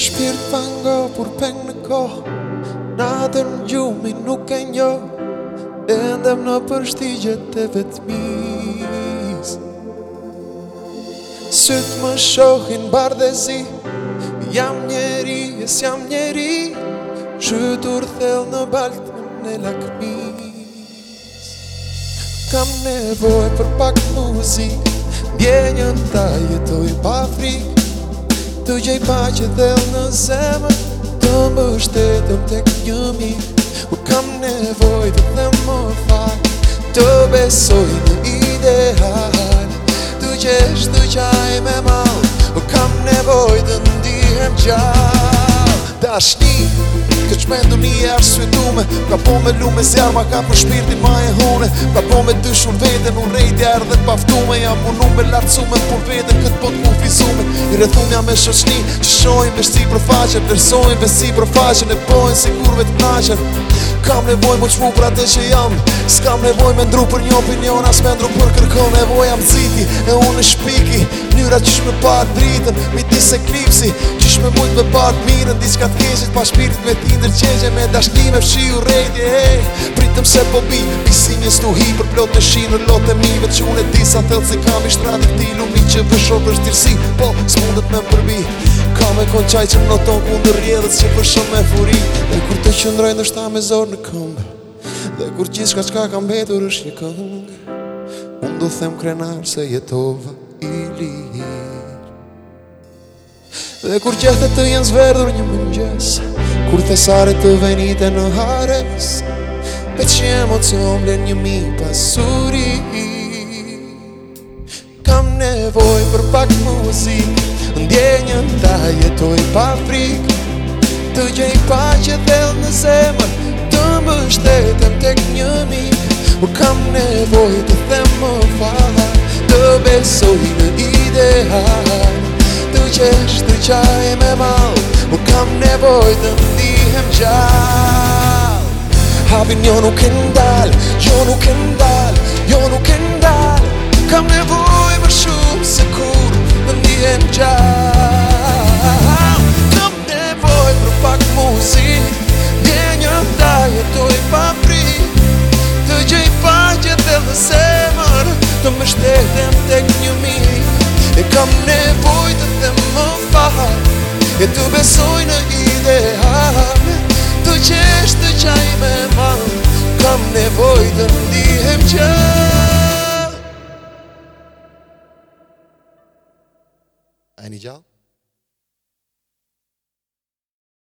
Shpirt pango, për peng në ko Na të në gjumi nuk e njo E ndëm në përshtigjet të vetëmis Sëtë më shohin bardezi Jam njeri, jes jam njeri Shëtur thell në baltën në lakmis Kam nevoj për pak muzik Djenjën ta jetoj pa frik Të gjej pa që dhe në zemë Të më shtetëm të këtë një mi Më kam nevoj të dhe më fal Të besoj në ideal Të gjesh të qaj me malë Më kam nevoj të ndihem qal Da shni Këtë që një e është svetume Pra po me lume zjarë ma ka për shpirti ma e hone Pra po me dysh unë vetën unë rejtja erë dhe paftume Ja më me lartësume për vetën këtë po të më fizume I rethumja me shoshni që shojnë me shti për faqe Plersojnë ve si për faqe ne pojnë si kurve të knaqe Kam nevoj më që mu prate që jam S'kam nevoj me ndru për një opinion As me ndru për kërko nevoj Am ziti e unë në shpiki Njëra qysh shme par dritën Mi ti se kripsi Qysh me mujt me par të mirën Diska t'keshit pa shpirit me ti ndërqeshje Me dashkime fshi u rejtje hey, Pritëm se po bi Pisi një stuhi për plot të shi në lot e mive Që unë e disa thëllë si kam i shtrati këti lumi Që vësho për shtirësi Po s'mundet me më përbi Ka me kon qaj që më noton kundër rjedhës Që vësho me furi Dhe kur të qëndroj në shta me zorë në këmbë Dhe kur gjithë shka qka kam betur është një këngë Unë du them krenar se jetova i lirë Dhe kur gjethe të jenë zverdur një mëngjes Kur thesare të venite në hares Pe që emocion dhe një mi pasuri Kam nevoj për pak muzik Ndjenjën ta jetoj pa frik Të gjej pa që thell në zemë Më kam nevoj të them më fara Të besoj në ideal Të qesh të qaj me mal Më kam nevoj të ndihem gjall Habin jo nuk e ndal Jo nuk e ndal Jo nuk e ndal Kam nevoj më shumë se kur Më ndihem gjall Kam nevoj për pak muzik Një një ndaj e toj papri kam nevoj të të më fal E të besoj në ideal Të qesh të qaj me mal Kam nevoj të ndihem që Ani gjallë?